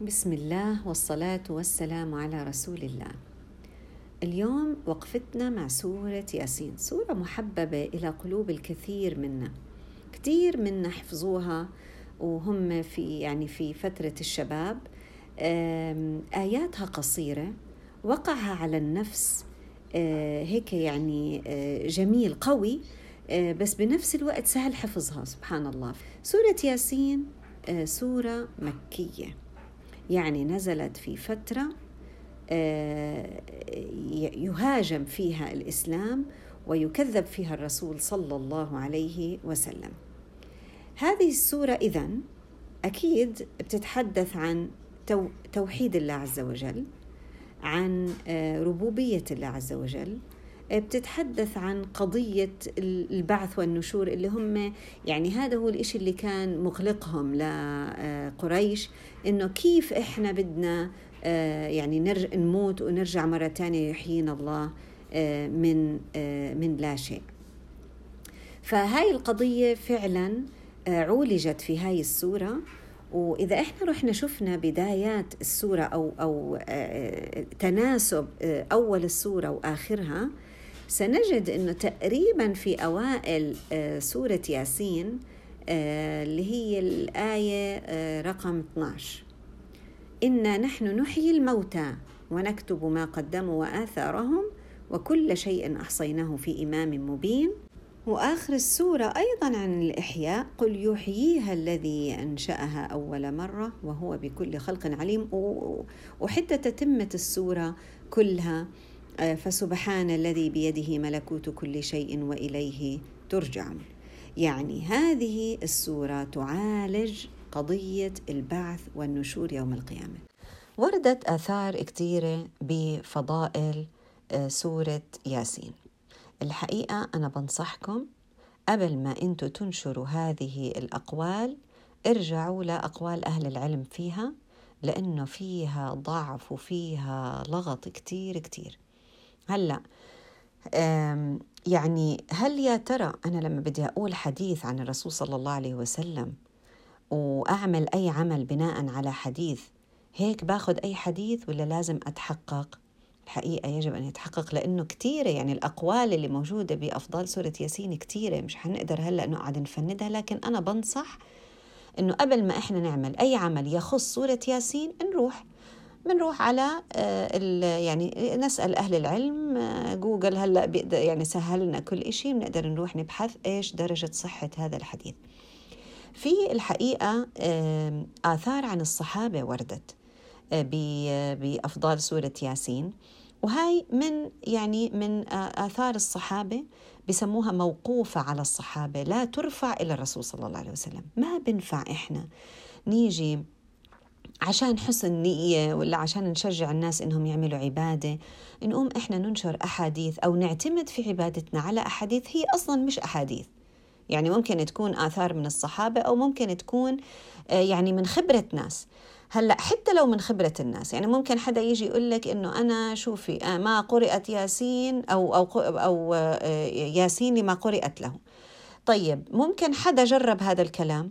بسم الله والصلاة والسلام على رسول الله. اليوم وقفتنا مع سورة ياسين، سورة محببة إلى قلوب الكثير منا. كثير منا حفظوها وهم في يعني في فترة الشباب. آياتها قصيرة، وقعها على النفس آه، هيك يعني آه، جميل قوي آه، بس بنفس الوقت سهل حفظها سبحان الله. سورة ياسين سورة مكية. يعني نزلت في فترة آه، يهاجم فيها الإسلام ويكذب فيها الرسول صلى الله عليه وسلم. هذه السورة إذن أكيد بتتحدث عن توحيد الله عز وجل عن آه، ربوبية الله عز وجل بتتحدث عن قضية البعث والنشور اللي هم يعني هذا هو الإشي اللي كان مقلقهم لقريش إنه كيف إحنا بدنا آه، يعني نرجع نموت ونرجع مرة تانية يحيينا الله آه، من آه، من لا شيء. فهاي القضية فعلا عولجت في هاي السورة وإذا إحنا رحنا شفنا بدايات السورة أو أو تناسب أول السورة وآخرها سنجد أنه تقريبا في أوائل آه، سورة ياسين آه، اللي هي الآية آه، رقم 12 إنا نحن نحيي الموتى ونكتب ما قدموا وآثارهم وكل شيء أحصيناه في إمام مبين. وآخر السورة أيضا عن الإحياء قل يحييها الذي أنشأها أول مرة وهو بكل خلق عليم. وحتى تتمة السورة كلها. فسبحان الذي بيده ملكوت كل شيء وإليه ترجعون. يعني هذه السورة تعالج قضية البعث والنشور يوم القيامة. وردت آثار كثيرة بفضائل آه، سورة ياسين. الحقيقة أنا بنصحكم قبل ما أنتم تنشروا هذه الأقوال ارجعوا لأقوال أهل العلم فيها لأنه فيها ضعف وفيها لغط كتير كتير. هلا يعني هل يا ترى أنا لما بدي أقول حديث عن الرسول صلى الله عليه وسلم وأعمل أي عمل بناء على حديث هيك باخذ أي حديث ولا لازم أتحقق؟ الحقيقة يجب أن يتحقق لأنه كثيرة يعني الأقوال اللي موجودة بأفضال سورة ياسين كثيرة مش حنقدر هلأ نقعد نفندها لكن أنا بنصح أنه قبل ما إحنا نعمل أي عمل يخص سورة ياسين نروح بنروح على آه، يعني نسأل أهل العلم آه، جوجل هلأ بيقدر يعني سهل لنا كل شيء بنقدر نروح نبحث إيش درجة صحة هذا الحديث. في الحقيقة آثار عن الصحابة وردت آه، بأفضال سورة ياسين. وهاي من يعني من آثار الصحابة بسموها موقوفة على الصحابة لا ترفع إلى الرسول صلى الله عليه وسلم. ما بنفع إحنا نيجي عشان حسن نية ولا عشان نشجع الناس إنهم يعملوا عبادة. نقوم إحنا ننشر أحاديث أو نعتمد في عبادتنا على أحاديث هي أصلا مش أحاديث. يعني ممكن تكون آثار من الصحابة أو ممكن تكون آه، يعني من خبرة ناس. هلأ حتى لو من خبرة الناس يعني ممكن حدا يجي يقول لك إنه أنا شوفي آه، ما قرأت ياسين أو أو أو آه، ياسين لما قرأت له طيب ممكن حدا جرب هذا الكلام؟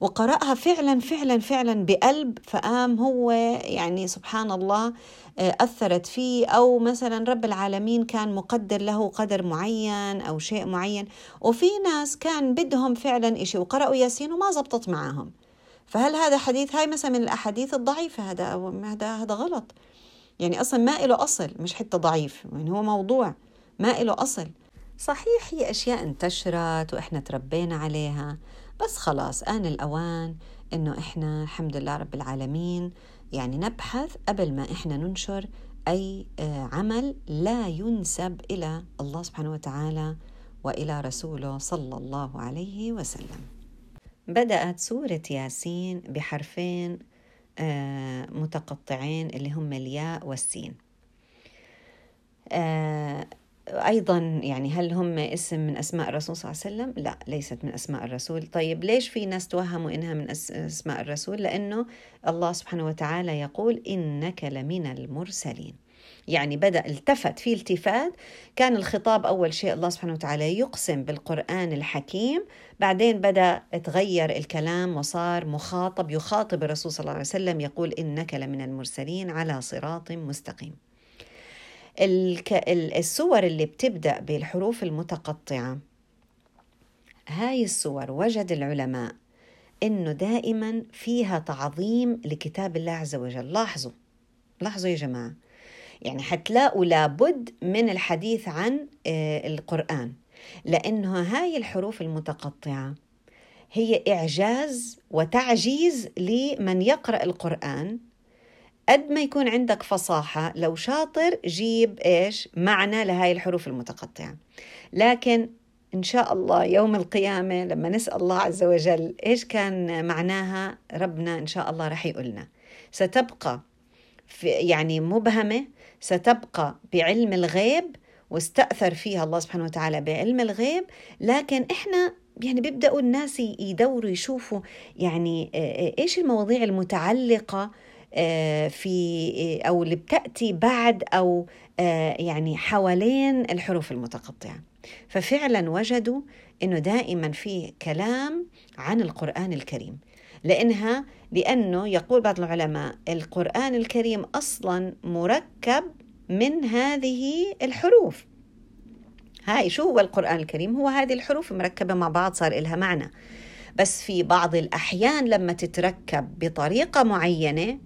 وقرأها فعلا فعلا فعلا بقلب فقام هو يعني سبحان الله آه، أثرت فيه. أو مثلا رب العالمين كان مقدر له قدر معين أو شيء معين. وفي ناس كان بدهم فعلا إشي وقرأوا ياسين وما زبطت معهم فهل هذا حديث هاي مثلا من الأحاديث الضعيفة هذا أو هذا هذا غلط. يعني أصلا ما له أصل مش حتى ضعيف يعني هو موضوع ما له أصل. صحيح هي أشياء انتشرت وإحنا تربينا عليها. بس خلاص آن الأوان إنه إحنا الحمد لله رب العالمين يعني نبحث قبل ما إحنا ننشر أي آه، عمل لا ينسب إلى الله سبحانه وتعالى وإلى رسوله صلى الله عليه وسلم. بدأت سورة ياسين بحرفين آه، متقطعين اللي هم الياء والسين. أيضا يعني هل هم اسم من أسماء الرسول صلى الله عليه وسلم؟ لا ليست من أسماء الرسول. طيب ليش في ناس توهموا إنها من أسماء الرسول؟ لأنه الله سبحانه وتعالى يقول إنك لمن المرسلين. يعني بدأ التفت في التفات. كان الخطاب أول شيء الله سبحانه وتعالى يقسم بالقرآن الحكيم. بعدين بدأ تغير الكلام وصار مخاطب يخاطب الرسول صلى الله عليه وسلم يقول إنك لمن المرسلين على صراط مستقيم. الصور اللي بتبدأ بالحروف المتقطعة. هاي الصور وجد العلماء إنه دائما فيها تعظيم لكتاب الله عز وجل. لاحظوا لاحظوا يا جماعة. يعني حتلاقوا لابد من الحديث عن آه، القرآن لأنه هاي الحروف المتقطعة هي إعجاز وتعجيز لمن يقرأ القرآن قد ما يكون عندك فصاحة لو شاطر جيب إيش؟ معنى لهاي الحروف المتقطعة. لكن إن شاء الله يوم القيامة لما نسأل الله عز وجل إيش كان معناها ربنا إن شاء الله رح يقولنا. ستبقى في يعني مبهمة ستبقى بعلم الغيب واستأثر فيها الله سبحانه وتعالى بعلم الغيب. لكن إحنا يعني بيبدأوا الناس يدوروا يشوفوا يعني إيش المواضيع المتعلقة في أو اللي بتأتي بعد أو يعني حوالين الحروف المتقطعة. ففعلا وجدوا إنه دائما في كلام عن القرآن الكريم. لأنها لأنه يقول بعض العلماء القرآن الكريم أصلا مركب من هذه الحروف. هاي شو هو القرآن الكريم؟ هو هذه الحروف مركبة مع بعض صار لها معنى. بس في بعض الأحيان لما تتركب بطريقة معينة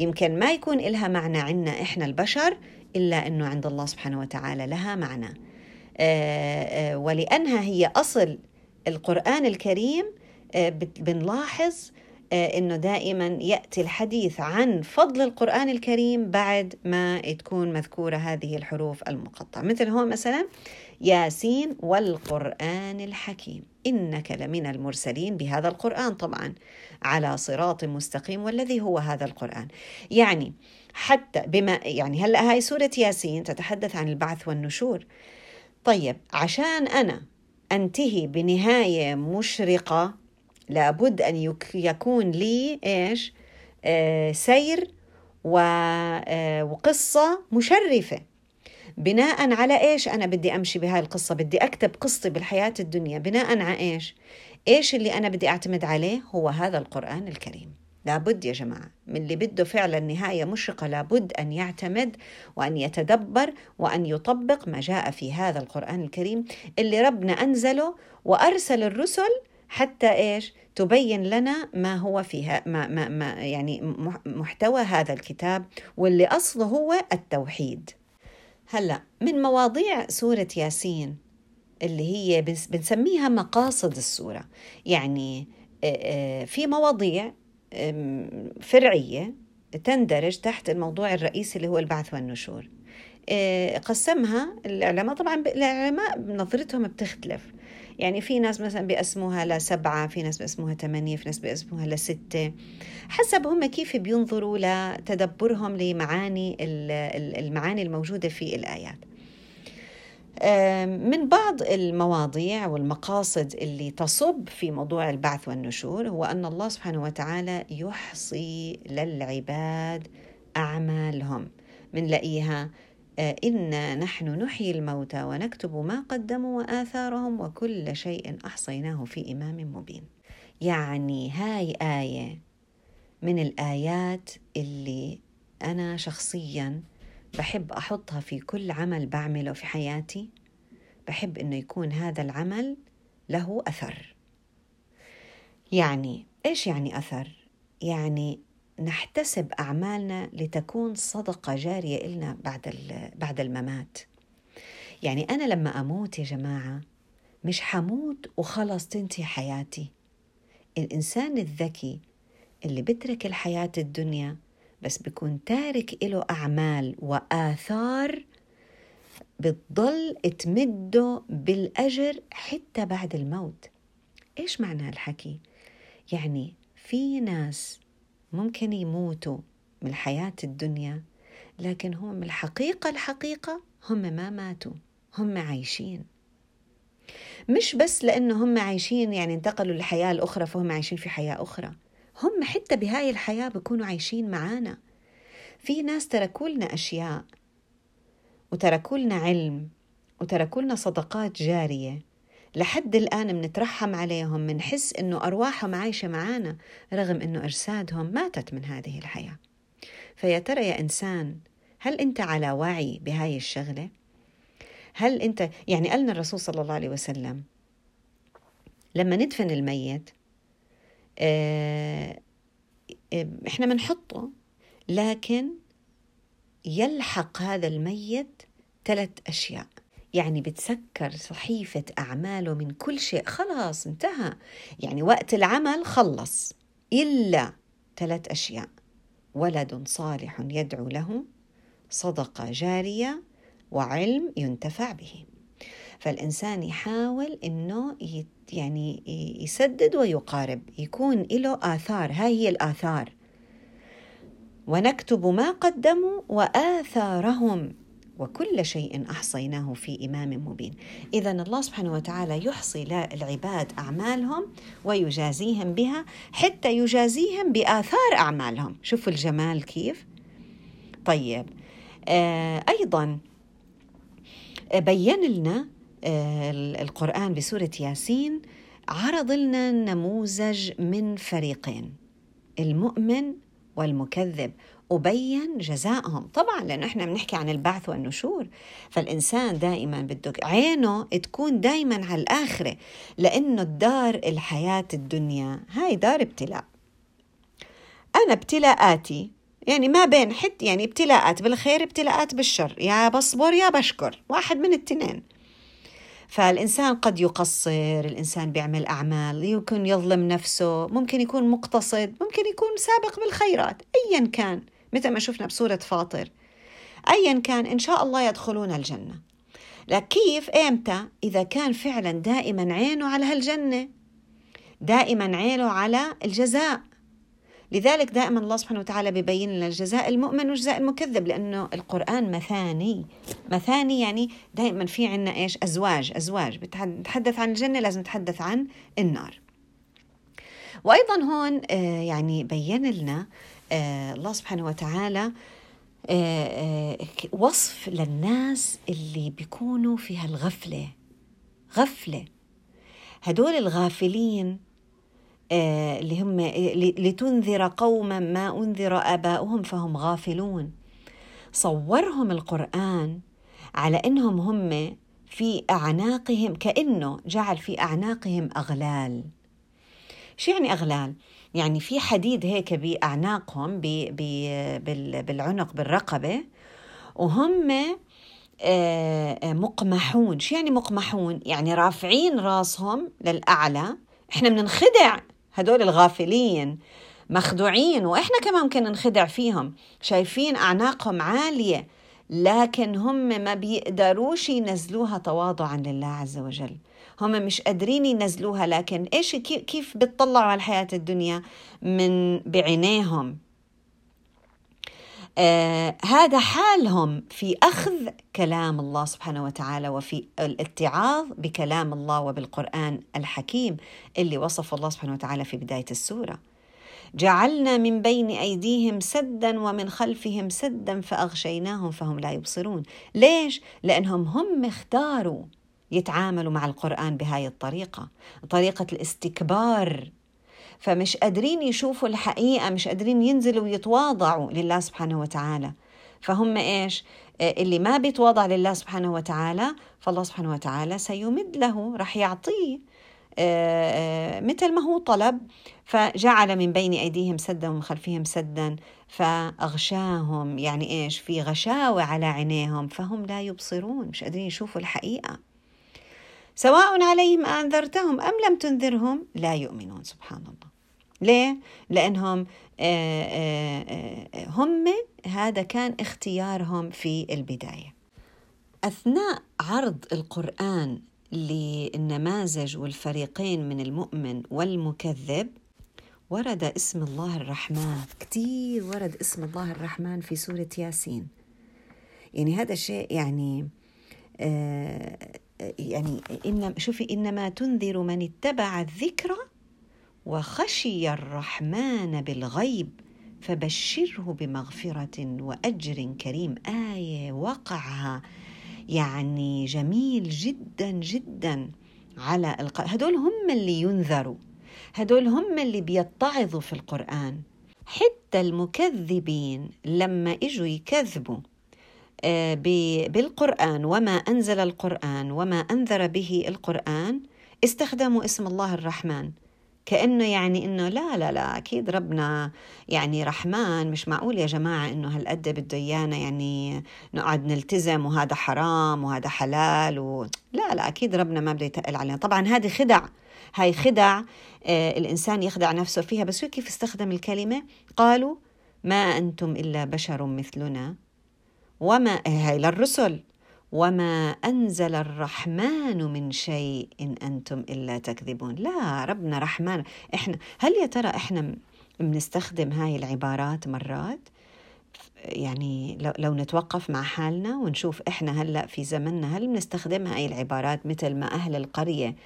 يمكن ما يكون لها معنى عنا إحنا البشر إلا إنه عند الله سبحانه وتعالى لها معنى. آه، آه، ولأنها هي أصل القرآن الكريم آه، بنلاحظ إنه دائما يأتي الحديث عن فضل القرآن الكريم بعد ما تكون مذكورة هذه الحروف المقطعة. مثل هون مثلا ياسين والقرآن الحكيم. إنك لمن المرسلين بهذا القرآن طبعا على صراط مستقيم والذي هو هذا القرآن. يعني حتى بما يعني هلأ هاي سورة ياسين تتحدث عن البعث والنشور. طيب عشان أنا أنتهي بنهاية مشرقة لابد أن يكون لي إيش؟ آه سير آه وقصة مشرفة. بناء على إيش أنا بدي أمشي بهاي القصة؟ بدي أكتب قصتي بالحياة الدنيا. بناء على إيش؟ إيش اللي أنا بدي أعتمد عليه؟ هو هذا القرآن الكريم. لابد يا جماعة من اللي بده فعلا نهاية مشرقة لابد أن يعتمد وأن يتدبر وأن يطبق ما جاء في هذا القرآن الكريم اللي ربنا أنزله وأرسل الرسل حتى إيش؟ تبين لنا ما هو فيها ما, ما, ما يعني محتوى هذا الكتاب واللي أصله هو التوحيد. هلأ من مواضيع سورة ياسين اللي هي بنسميها مقاصد السورة. يعني في مواضيع فرعية تندرج تحت الموضوع الرئيسي اللي هو البعث والنشور. قسمها العلماء طبعا العلماء نظرتهم بتختلف. يعني في ناس مثلا بيقسموها لسبعة في ناس بيقسموها ثمانية في ناس بيقسموها لستة حسب هم كيف بينظروا لتدبرهم لمعاني المعاني الموجودة في الآيات. من بعض المواضيع والمقاصد اللي تصب في موضوع البعث والنشور هو أن الله سبحانه وتعالى يحصي للعباد أعمالهم. بنلاقيها آه، إنا نحن نحيي الموتى ونكتب ما قدموا وآثارهم وكل شيء أحصيناه في إمام مبين. يعني هاي آية من الآيات اللي أنا شخصياً بحب أحطها في كل عمل بعمله في حياتي. بحب إنه يكون هذا العمل له أثر. يعني إيش يعني أثر؟ يعني نحتسب أعمالنا لتكون صدقة جارية إلنا بعد بعد الممات. يعني أنا لما أموت يا جماعة مش حموت وخلص تنتهي حياتي. الإنسان الذكي اللي بترك الحياة الدنيا بس بيكون تارك له أعمال وآثار بتضل تمده بالأجر حتى بعد الموت. إيش معنى الحكي؟ يعني في ناس ممكن يموتوا من الحياة الدنيا لكن هم الحقيقة الحقيقة هم ما ماتوا هم عايشين. مش بس لأنه هم عايشين يعني انتقلوا للحياة الأخرى فهم عايشين في حياة أخرى. هم حتى بهاي الحياة بيكونوا عايشين معانا. في ناس تركوا لنا أشياء وتركوا لنا علم وتركوا لنا صدقات جارية. لحد الآن منترحم عليهم منحس إنه أرواحهم عايشة معانا رغم إنه أجسادهم ماتت من هذه الحياة فيا ترى يا إنسان هل أنت على وعي بهاي الشغلة؟ هل أنت يعني قالنا الرسول صلى الله عليه وسلم لما ندفن الميت آه، آه، إحنا بنحطه لكن يلحق هذا الميت ثلاث أشياء يعني بتسكر صحيفة أعماله من كل شيء. خلاص انتهى. يعني وقت العمل خلص. إلا ثلاث أشياء. ولد صالح يدعو له صدقة جارية وعلم ينتفع به. فالإنسان يحاول إنه يعني يسدد ويقارب يكون له آثار. هاي هي الآثار. ونكتب ما قدموا وآثارهم. وكل شيء أحصيناه في إمام مبين. اذا الله سبحانه وتعالى يحصي للعباد أعمالهم ويجازيهم بها حتى يجازيهم بآثار أعمالهم. شوفوا الجمال كيف. طيب آه أيضا بين لنا آه القرآن بسورة ياسين عرض لنا نموذج من فريقين المؤمن والمكذب. وبين جزائهم طبعا لأنه إحنا بنحكي عن البعث والنشور. فالإنسان دائما بده عينه تكون دائما على الآخرة لأنه الدار الحياة الدنيا. هاي دار ابتلاء. أنا ابتلاءاتي يعني ما بين حت يعني ابتلاءات بالخير ابتلاءات بالشر. يا بصبر يا بشكر. واحد من التنين. فالإنسان قد يقصر الإنسان بيعمل أعمال يمكن يظلم نفسه ممكن يكون مقتصد ممكن يكون سابق بالخيرات أيا كان. مثل ما شفنا بسورة فاطر. أيا كان إن شاء الله يدخلون الجنة. لكن كيف؟ إمتى إذا كان فعلا دائما عينه على هالجنة. دائما عينه على الجزاء. لذلك دائما الله سبحانه وتعالى بيبين لنا الجزاء المؤمن والجزاء المكذب لأنه القرآن مثاني. مثاني يعني دائما في عنا إيش؟ أزواج أزواج. بتحدث عن الجنة لازم نتحدث عن النار. وأيضا هون آه، يعني بين لنا الله سبحانه وتعالى آه، وصف للناس اللي بيكونوا في هالغفلة. غفلة. هدول الغافلين آه، اللي هم لتنذر قوما ما أنذر آباؤهم فهم غافلون. صورهم القرآن على إنهم هم في أعناقهم كأنه جعل في أعناقهم أغلال. شو يعني أغلال؟ يعني في حديد هيك بي بالعنق بالرقبة وهم آه، مقمحون. شو يعني مقمحون؟ يعني رافعين راسهم للأعلى. إحنا بننخدع هدول الغافلين مخدوعين وإحنا كمان ممكن ننخدع فيهم. شايفين أعناقهم عالية لكن هم ما بيقدروش ينزلوها تواضعا لله عز وجل. هم مش قادرين ينزلوها لكن إيش كيف بتطلعوا على الحياة الدنيا من بعينيهم آه هذا حالهم في أخذ كلام الله سبحانه وتعالى وفي الاتعاظ بكلام الله وبالقرآن الحكيم اللي وصف الله سبحانه وتعالى في بداية السورة. جعلنا من بين أيديهم سدا ومن خلفهم سدا فأغشيناهم فهم لا يبصرون. ليش؟ لأنهم هم اختاروا يتعاملوا مع القرآن بهاي الطريقة، طريقة الاستكبار. فمش قادرين يشوفوا الحقيقة مش قادرين ينزلوا ويتواضعوا لله سبحانه وتعالى. فهم إيش؟ آه، اللي ما بيتواضع لله سبحانه وتعالى فالله سبحانه وتعالى سيمد له رح يعطيه. آه، آه، مثل ما هو طلب فجعل من بين أيديهم سدا ومن خلفهم سدا فأغشاهم. يعني إيش؟ في غشاوة على عينيهم فهم لا يبصرون مش قادرين يشوفوا الحقيقة. سواء عليهم أنذرتهم أم لم تنذرهم لا يؤمنون سبحان الله. ليه؟ لأنهم آه، آه، آه، هم هذا كان اختيارهم في البداية. أثناء عرض القرآن للنماذج والفريقين من المؤمن والمكذب ورد اسم الله الرحمن. كثير ورد اسم الله الرحمن في سورة ياسين. يعني هذا شيء يعني يعني إن شوفي إنما تنذر من اتبع الذكر وخشي الرحمن بالغيب فبشره بمغفرة وأجر كريم. آية وقعها. يعني جميل جدا جدا على الق... هدول هم اللي ينذروا. هدول هم اللي بيتعظوا في القرآن. حتى المكذبين لما إجوا يكذبوا. بالقرآن وما أنزل القرآن وما أنذر به القرآن استخدموا اسم الله الرحمن. كأنه يعني إنه لا لا لا أكيد ربنا يعني رحمن. مش معقول يا جماعة إنه هالقد بده إيانا يعني نقعد نلتزم وهذا حرام وهذا حلال و... لا لا أكيد ربنا ما بده يتقل علينا. طبعا هذه خدع. هاي خدع آه الإنسان يخدع نفسه فيها. بس كيف استخدم الكلمة؟ قالوا ما أنتم إلا بشر مثلنا. وما هاي للرسل وما أنزل الرحمن من شيء إن أنتم إلا تكذبون. لا ربنا رحمن. إحنا هل يا ترى إحنا بنستخدم هاي العبارات مرات؟ يعني لو, لو نتوقف مع حالنا ونشوف إحنا هلأ في زمننا هل بنستخدم هاي العبارات مثل ما أهل القرية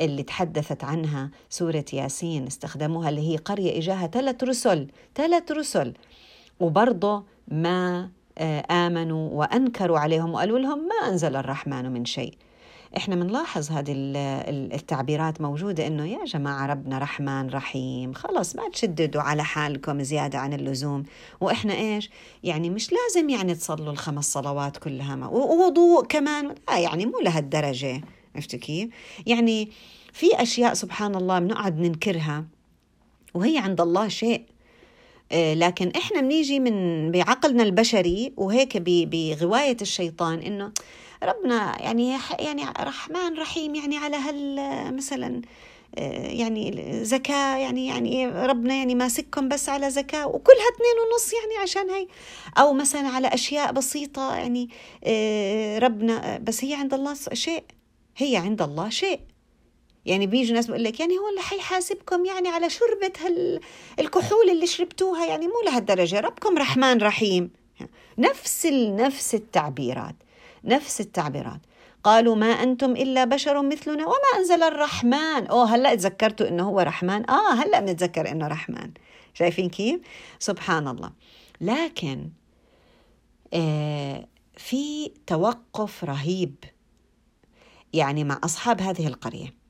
اللي تحدثت عنها سورة ياسين استخدموها اللي هي قرية إجاها ثلاث رسل ثلاث رسل وبرضه ما آمنوا وأنكروا عليهم وقالوا لهم ما أنزل الرحمن من شيء. إحنا بنلاحظ هذه التعبيرات موجودة إنه يا جماعة ربنا رحمن رحيم خلص ما تشددوا على حالكم زيادة عن اللزوم. وإحنا إيش؟ يعني مش لازم يعني تصلوا الخمس صلوات كلها ووضوء كمان لا يعني مو لهالدرجة. عرفتوا كيف؟ يعني في أشياء سبحان الله بنقعد ننكرها وهي عند الله شيء آه، لكن إحنا بنيجي من بعقلنا البشري وهيك بغواية الشيطان إنه ربنا يعني يعني رحمن رحيم يعني على هال مثلا آه، يعني زكاة يعني يعني ربنا يعني ماسككم بس على زكاة وكلها اثنين ونص يعني عشان هي أو مثلا على أشياء بسيطة يعني آه، ربنا بس هي عند الله شيء. هي عند الله شيء. يعني بيجوا ناس بقول لك يعني هو اللي حيحاسبكم يعني على شربة هال الكحول اللي شربتوها يعني مو لهالدرجة. ربكم رحمن رحيم. نفس نفس التعبيرات. نفس التعبيرات. قالوا ما أنتم إلا بشر مثلنا وما أنزل الرحمن. أوه هلأ تذكرتوا إنه هو رحمن؟ آه هلأ بنتذكر إنه رحمن. شايفين كيف؟ سبحان الله لكن آه في توقف رهيب يعني مع أصحاب هذه القرية.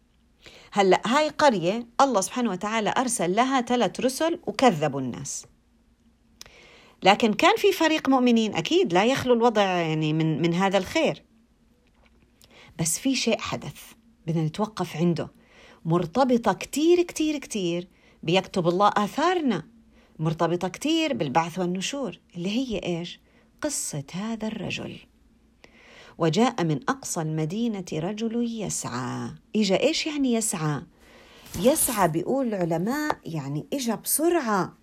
هلا هاي قرية الله سبحانه وتعالى أرسل لها ثلاث رسل وكذبوا الناس. لكن كان في فريق مؤمنين أكيد لا يخلو الوضع يعني من, من هذا الخير. بس في شيء حدث بدنا نتوقف عنده. مرتبطة كتير كتير كتير بيكتب الله آثارنا. مرتبطة كتير بالبعث والنشور اللي هي إيش؟ قصة هذا الرجل. وجاء من أقصى المدينة رجل يسعى. إجا إيش يعني يسعى؟ يسعى بيقول العلماء يعني إجا بسرعة.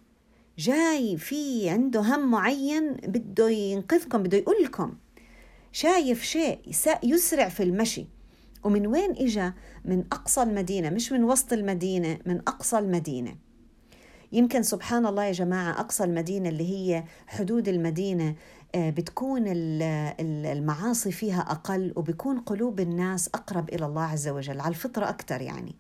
جاي في عنده هم معين بده ينقذكم بده يقول لكم. شايف شيء يسرع في المشي. ومن وين إجا؟ من أقصى المدينة مش من وسط المدينة من أقصى المدينة. يمكن سبحان الله يا جماعة أقصى المدينة اللي هي حدود المدينة. بتكون المعاصي فيها أقل وبكون قلوب الناس أقرب إلى الله عز وجل على الفطرة أكثر يعني.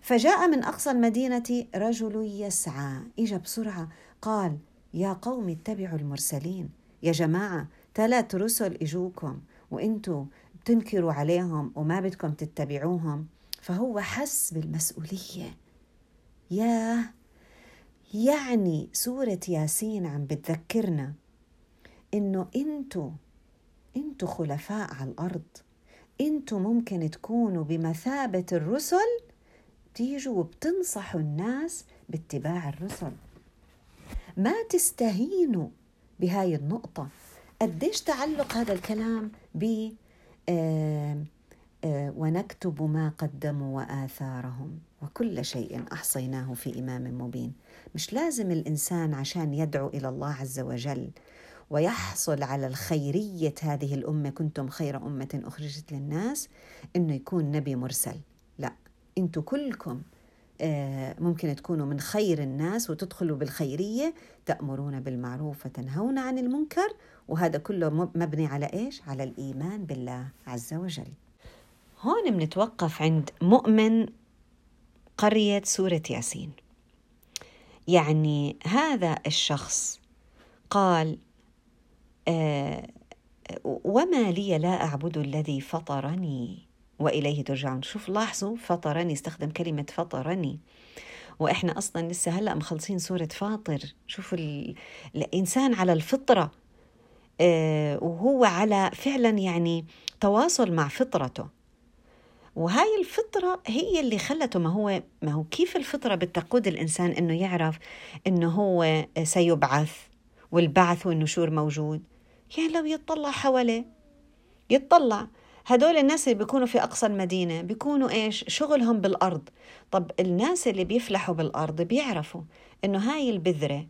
فجاء من أقصى المدينة رجل يسعى إجا بسرعة قال يا قوم اتبعوا المرسلين يا جماعة ثلاث رسل إجوكم وإنتوا بتنكروا عليهم وما بدكم تتبعوهم. فهو حس بالمسؤولية. ياه! يعني سورة ياسين عم بتذكرنا. إنه أنتوا أنتوا خلفاء على الأرض. أنتوا ممكن تكونوا بمثابة الرسل تيجوا وبتنصحوا الناس باتباع الرسل. ما تستهينوا بهاي النقطة. قديش تعلق هذا الكلام ب آه آه ونكتب ما قدموا وآثارهم وكل شيء أحصيناه في إمام مبين. مش لازم الإنسان عشان يدعو إلى الله عز وجل ويحصل على الخيرية هذه الأمة كنتم خير أمة أخرجت للناس إنه يكون نبي مرسل. لا أنتم كلكم آه، ممكن تكونوا من خير الناس وتدخلوا بالخيرية تأمرون بالمعروف وتنهون عن المنكر وهذا كله مبني على إيش؟ على الإيمان بالله عز وجل. هون بنتوقف عند مؤمن قرية سورة ياسين. يعني هذا الشخص قال وما لي لا أعبد الذي فطرني وإليه ترجعون. شوف لاحظوا فطرني استخدم كلمة فطرني. وإحنا أصلا لسه هلأ مخلصين سورة فاطر. شوفوا الإنسان على الفطرة آه، وهو على فعلا يعني تواصل مع فطرته. وهاي الفطرة هي اللي خلته ما هو ما هو كيف الفطرة بتقود الإنسان إنه يعرف إنه هو سيبعث والبعث والنشور موجود. يعني لو يطلع حواليه. يطلع هدول الناس اللي بيكونوا في أقصى المدينة بيكونوا إيش؟ شغلهم بالأرض. طب الناس اللي بيفلحوا بالأرض بيعرفوا إنه هاي البذرة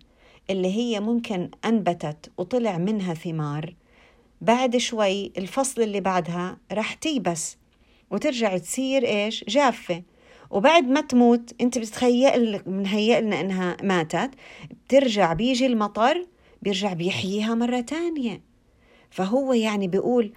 اللي هي ممكن أنبتت وطلع منها ثمار بعد شوي الفصل اللي بعدها رح تيبس وترجع تصير إيش؟ جافة. وبعد ما تموت أنت بتتخيل منهيئ لنا إنها ماتت بترجع بيجي المطر بيرجع بيحييها مرة تانية. فهو يعني بيقول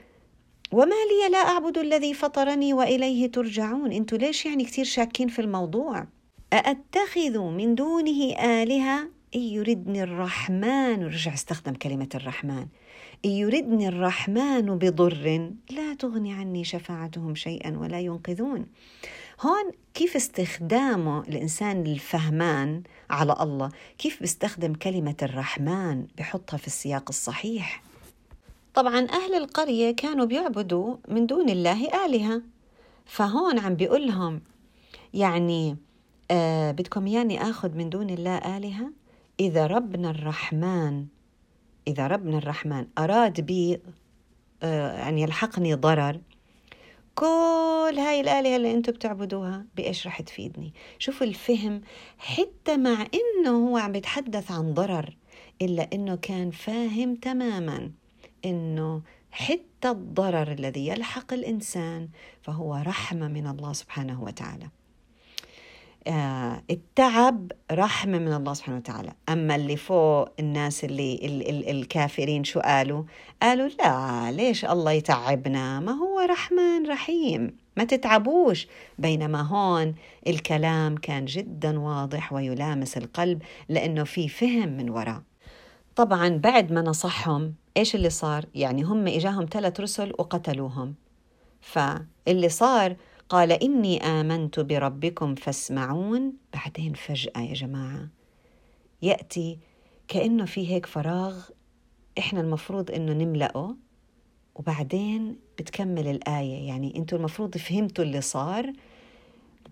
وما لي لا أعبد الذي فطرني وإليه ترجعون. أنتوا ليش يعني كثير شاكين في الموضوع؟ أأتخذ من دونه آلهة؟ إن يردني الرحمن. رجع استخدم كلمة الرحمن. إن يردني الرحمن بضر لا تغني عني شفاعتهم شيئا ولا ينقذون. هون كيف استخدامه الإنسان الفهمان على الله؟ كيف بيستخدم كلمة الرحمن؟ بحطها في السياق الصحيح. طبعا أهل القرية كانوا بيعبدوا من دون الله آلهة. فهون عم بيقول لهم يعني آه بدكم يعني آخذ من دون الله آلهة؟ إذا ربنا الرحمن إذا ربنا الرحمن أراد بي آه يعني يلحقني ضرر كل هاي الآلهة اللي أنتم بتعبدوها بإيش رح تفيدني؟ شوفوا الفهم حتى مع إنه هو عم بيتحدث عن ضرر إلا إنه كان فاهم تماماً. إنه حتى الضرر الذي يلحق الإنسان فهو رحمة من الله سبحانه وتعالى. آه التعب رحمة من الله سبحانه وتعالى. أما اللي فوق الناس اللي ال ال الكافرين شو قالوا؟ قالوا لا ليش الله يتعبنا؟ ما هو رحمن رحيم. ما تتعبوش. بينما هون الكلام كان جدا واضح ويلامس القلب لأنه في فهم من وراء. طبعا بعد ما نصحهم إيش اللي صار؟ يعني هم إجاهم ثلاث رسل وقتلوهم. فاللي صار قال إني آمنت بربكم فاسمعون. بعدين فجأة يا جماعة يأتي كأنه في هيك فراغ إحنا المفروض إنه نملأه وبعدين بتكمل الآية. يعني أنتوا المفروض فهمتوا اللي صار.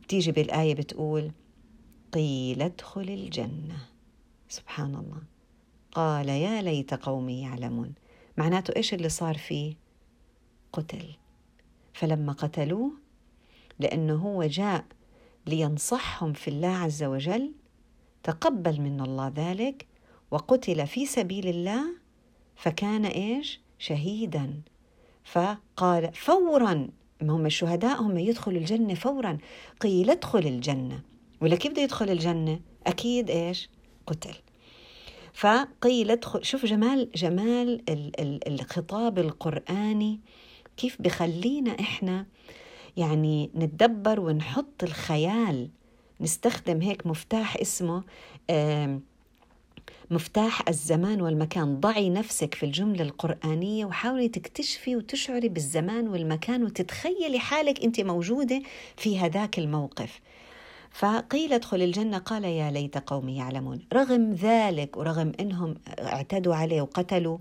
بتيجي بالآية بتقول قيل ادخل الجنة. سبحان الله. قال يا ليت قومي يعلمون. معناته إيش اللي صار فيه؟ قتل. فلما قتلوه لأنه هو جاء لينصحهم في الله عز وجل تقبل من الله ذلك وقتل في سبيل الله فكان إيش؟ شهيدا. فقال فورا. ما هم الشهداء هم يدخلوا الجنة فورا. قيل ادخل الجنة. ولا كيف بده يدخل الجنة؟ أكيد إيش؟ قتل. فقيل ادخل شوف جمال جمال الخطاب القرآني كيف بخلينا إحنا يعني نتدبر ونحط الخيال نستخدم هيك مفتاح اسمه مفتاح الزمان والمكان. ضعي نفسك في الجملة القرآنية وحاولي تكتشفي وتشعري بالزمان والمكان وتتخيلي حالك أنت موجودة في هذاك الموقف. فقيل ادخل الجنة. قال يا ليت قومي يعلمون. رغم ذلك ورغم أنهم اعتدوا عليه وقتلوا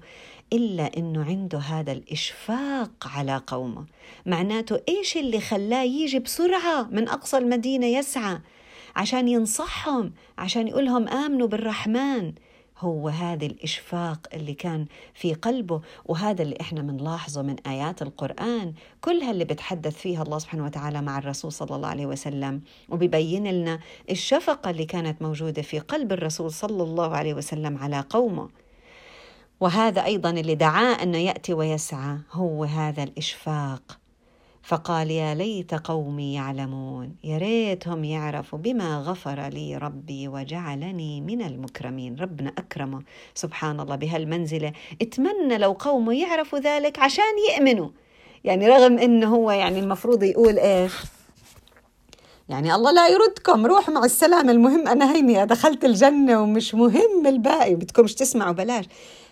إلا أنه عنده هذا الإشفاق على قومه. معناته إيش اللي خلاه يجي بسرعة من أقصى المدينة يسعى؟ عشان ينصحهم عشان يقولهم آمنوا بالرحمن. هو هذا الإشفاق اللي كان في قلبه وهذا اللي إحنا بنلاحظه من آيات القرآن كلها اللي بتحدث فيها الله سبحانه وتعالى مع الرسول صلى الله عليه وسلم وبيبين لنا الشفقة اللي كانت موجودة في قلب الرسول صلى الله عليه وسلم على قومه. وهذا أيضا اللي دعاه أنه يأتي ويسعى هو هذا الإشفاق. فقال يا ليت قومي يعلمون. يا ريتهم يعرفوا بما غفر لي ربي وجعلني من المكرمين. ربنا أكرمه. سبحان الله. بهالمنزلة اتمنى لو قومه يعرفوا ذلك عشان يؤمنوا. يعني رغم إنه هو يعني المفروض يقول إيش؟ يعني الله لا يردكم. روحوا مع السلامة المهم. أنا هيني دخلت الجنة ومش مهم الباقي. بدكمش تسمعوا بلاش.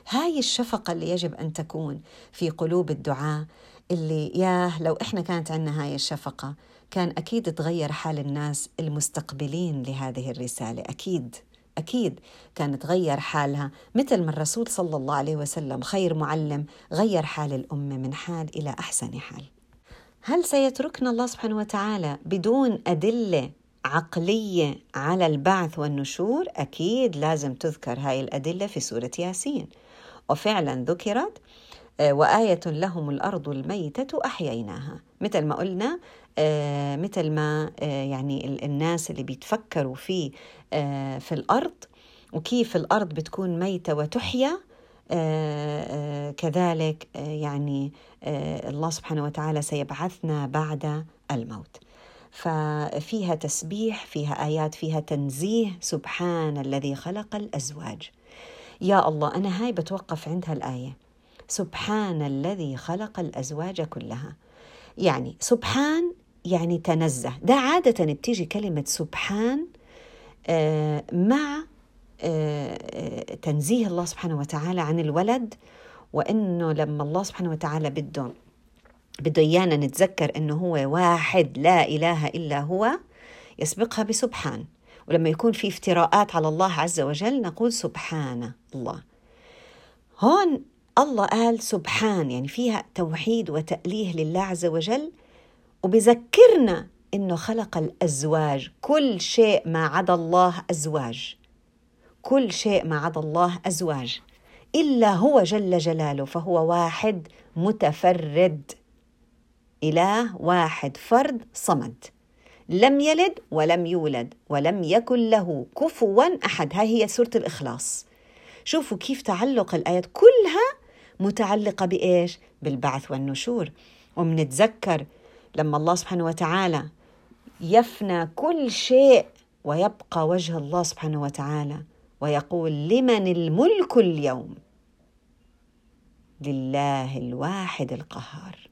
هاي الشفقة اللي يجب أن تكون في قلوب الدعاء. اللي ياه لو إحنا كانت عندنا هاي الشفقة كان أكيد تغير حال الناس المستقبلين لهذه الرسالة أكيد أكيد كان تغير حالها. مثل ما الرسول صلى الله عليه وسلم خير معلم غير حال الأمة من حال إلى أحسن حال. هل سيتركنا الله سبحانه وتعالى بدون أدلة عقلية على البعث والنشور؟ أكيد لازم تذكر هاي الأدلة في سورة ياسين. وفعلا ذكرت وآية لهم الأرض الميتة أحييناها. مثل ما قلنا آه، مثل ما آه، يعني الناس اللي بيتفكروا في في الأرض وكيف الأرض بتكون ميتة وتحيا كذلك يعني الله سبحانه وتعالى سيبعثنا بعد الموت. ففيها تسبيح فيها آيات فيها تنزيه سبحان الذي خلق الأزواج. يا الله أنا هاي بتوقف عند هالآية سبحان الذي خلق الأزواج كلها. يعني سبحان يعني تنزه. ده عادة بتيجي كلمة سبحان آه، مع آه، تنزيه الله سبحانه وتعالى عن الولد وإنه لما الله سبحانه وتعالى بده بده إيانا نتذكر إنه هو واحد لا إله إلا هو يسبقها بسبحان. ولما يكون في افتراءات على الله عز وجل نقول سبحان الله. هون الله قال سبحان يعني فيها توحيد وتأليه لله عز وجل وبذكرنا إنه خلق الأزواج. كل شيء ما عدا الله أزواج. كل شيء ما عدا الله أزواج. إلا هو جل جلاله فهو واحد متفرد. إله واحد فرد صمد. لم يلد ولم يولد ولم يكن له كفوا أحد. هاي هي سورة الإخلاص. شوفوا كيف تعلق الآيات كلها متعلقة بإيش؟ بالبعث والنشور. ومنتذكر لما الله سبحانه وتعالى يفنى كل شيء ويبقى وجه الله سبحانه وتعالى ويقول لمن الملك اليوم؟ لله الواحد القهار.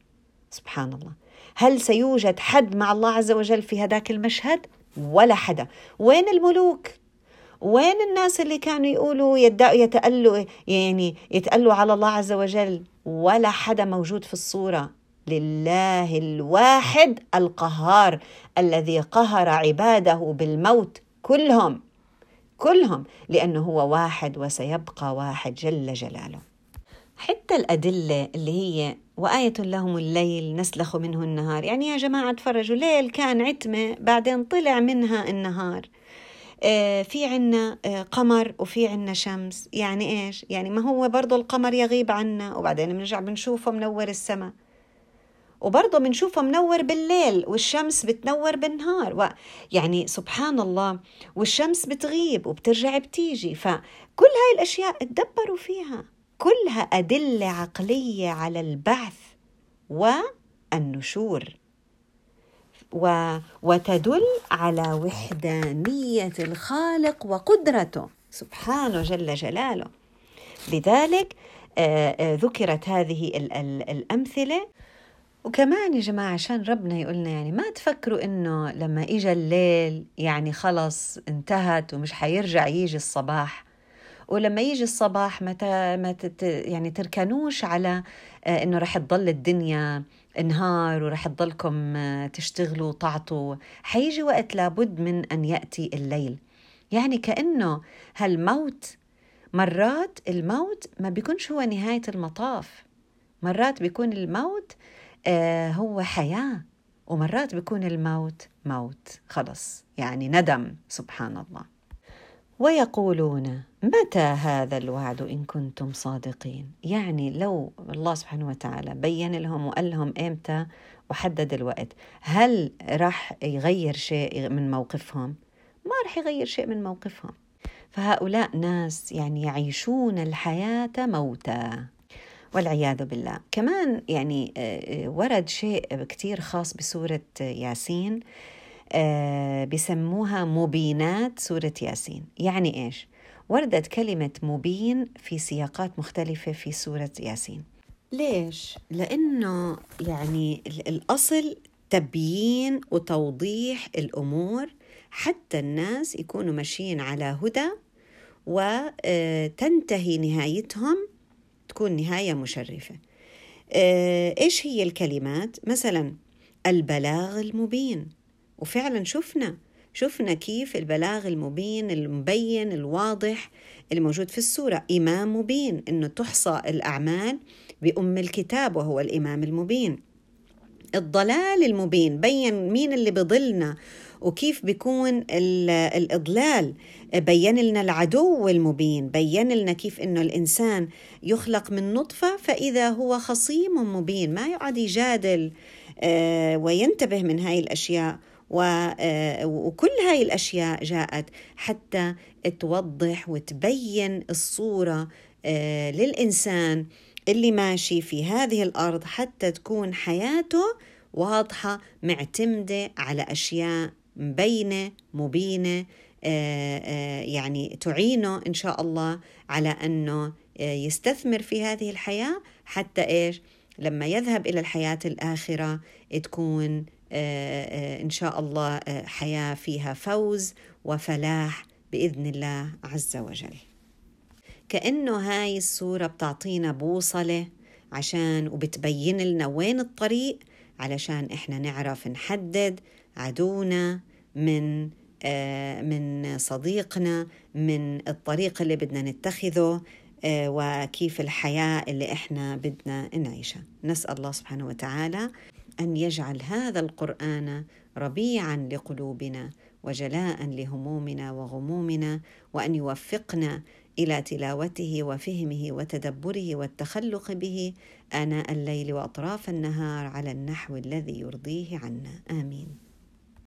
سبحان الله. هل سيوجد حد مع الله عز وجل في هذاك المشهد؟ ولا حدا. وين الملوك؟ وين الناس اللي كانوا يقولوا يتألوا يعني يتألوا على الله عز وجل؟ ولا حدا موجود في الصورة. لله الواحد القهار الذي قهر عباده بالموت كلهم كلهم لأنه هو واحد وسيبقى واحد جل جلاله. حتى الأدلة اللي هي وآية لهم الليل نسلخ منه النهار. يعني يا جماعة تفرجوا ليل كان عتمة بعدين طلع منها النهار. في عنا آه قمر وفي عنا شمس. يعني إيش؟ يعني ما هو برضو القمر يغيب عنا وبعدين بنرجع بنشوفه منور السماء. وبرضه بنشوفه منور بالليل والشمس بتنور بالنهار. و يعني سبحان الله والشمس بتغيب وبترجع بتيجي. فكل هاي الأشياء تدبروا فيها. كلها أدلة عقلية على البعث والنشور. و... وتدل على وحدانية الخالق وقدرته. سبحانه جل جلاله. لذلك آه، آه، ذكرت هذه الأمثلة. وكمان يا جماعة عشان ربنا يقولنا يعني ما تفكروا إنه لما إجا الليل يعني خلص انتهت ومش حيرجع يجي الصباح. ولما يجي الصباح ما ما يعني تركنوش على آه، إنه رح تضل الدنيا نهار ورح تضلكم آه، تشتغلوا وتعطوا. حيجي وقت لابد من أن يأتي الليل. يعني كأنه هالموت مرات الموت ما بيكونش هو نهاية المطاف. مرات بيكون الموت آه، هو حياة. ومرات بيكون الموت موت. خلص. يعني ندم. سبحان الله. ويقولون متى هذا الوعد إن كنتم صادقين؟ يعني لو الله سبحانه وتعالى بين لهم وقال لهم إمتى وحدد الوقت. هل راح يغير شيء من موقفهم؟ ما راح يغير شيء من موقفهم. فهؤلاء ناس يعني يعيشون الحياة موتى. والعياذ بالله. كمان يعني آه، آه، ورد شيء كتير خاص بسورة ياسين آه، بسموها مبينات سورة ياسين. يعني إيش؟ وردت كلمة مبين في سياقات مختلفة في سورة ياسين. ليش؟ لأنه يعني الأصل تبيين وتوضيح الأمور حتى الناس يكونوا ماشيين على هدى وتنتهي نهايتهم تكون نهاية مشرفة. آه، إيش هي الكلمات؟ مثلا البلاغ المبين. وفعلا شفنا شفنا كيف البلاغ المبين المبين الواضح الموجود في السورة. إمام مبين إنه تحصى الأعمال بأم الكتاب وهو الإمام المبين. الضلال المبين بين مين اللي بضلنا وكيف بيكون الإضلال؟ بين لنا العدو المبين بين لنا كيف أنه الإنسان يخلق من نطفة فإذا هو خصيم مبين ما يقعد يجادل آه، وينتبه من هاي الأشياء. وكل هاي الأشياء جاءت حتى توضح وتبين الصورة آه، للإنسان اللي ماشي في هذه الأرض حتى تكون حياته واضحة معتمدة على أشياء مبينة مبينة يعني تعينه إن شاء الله على أنه يستثمر في هذه الحياة حتى إيش؟ لما يذهب إلى الحياة الآخرة تكون آه، آه، إن شاء الله آه، حياة فيها فوز وفلاح بإذن الله عز وجل. كأنه هاي السورة بتعطينا بوصلة عشان وبتبين لنا وين الطريق علشان إحنا نعرف نحدد عدونا من من صديقنا من الطريق اللي بدنا نتخذه وكيف الحياة اللي إحنا بدنا نعيشها. نسأل الله سبحانه وتعالى أن يجعل هذا القرآن ربيعا لقلوبنا وجلاء لهمومنا وغمومنا وأن يوفقنا إلى تلاوته وفهمه وتدبره والتخلق به آناء الليل وأطراف النهار على النحو الذي يرضيه عنا. آمين.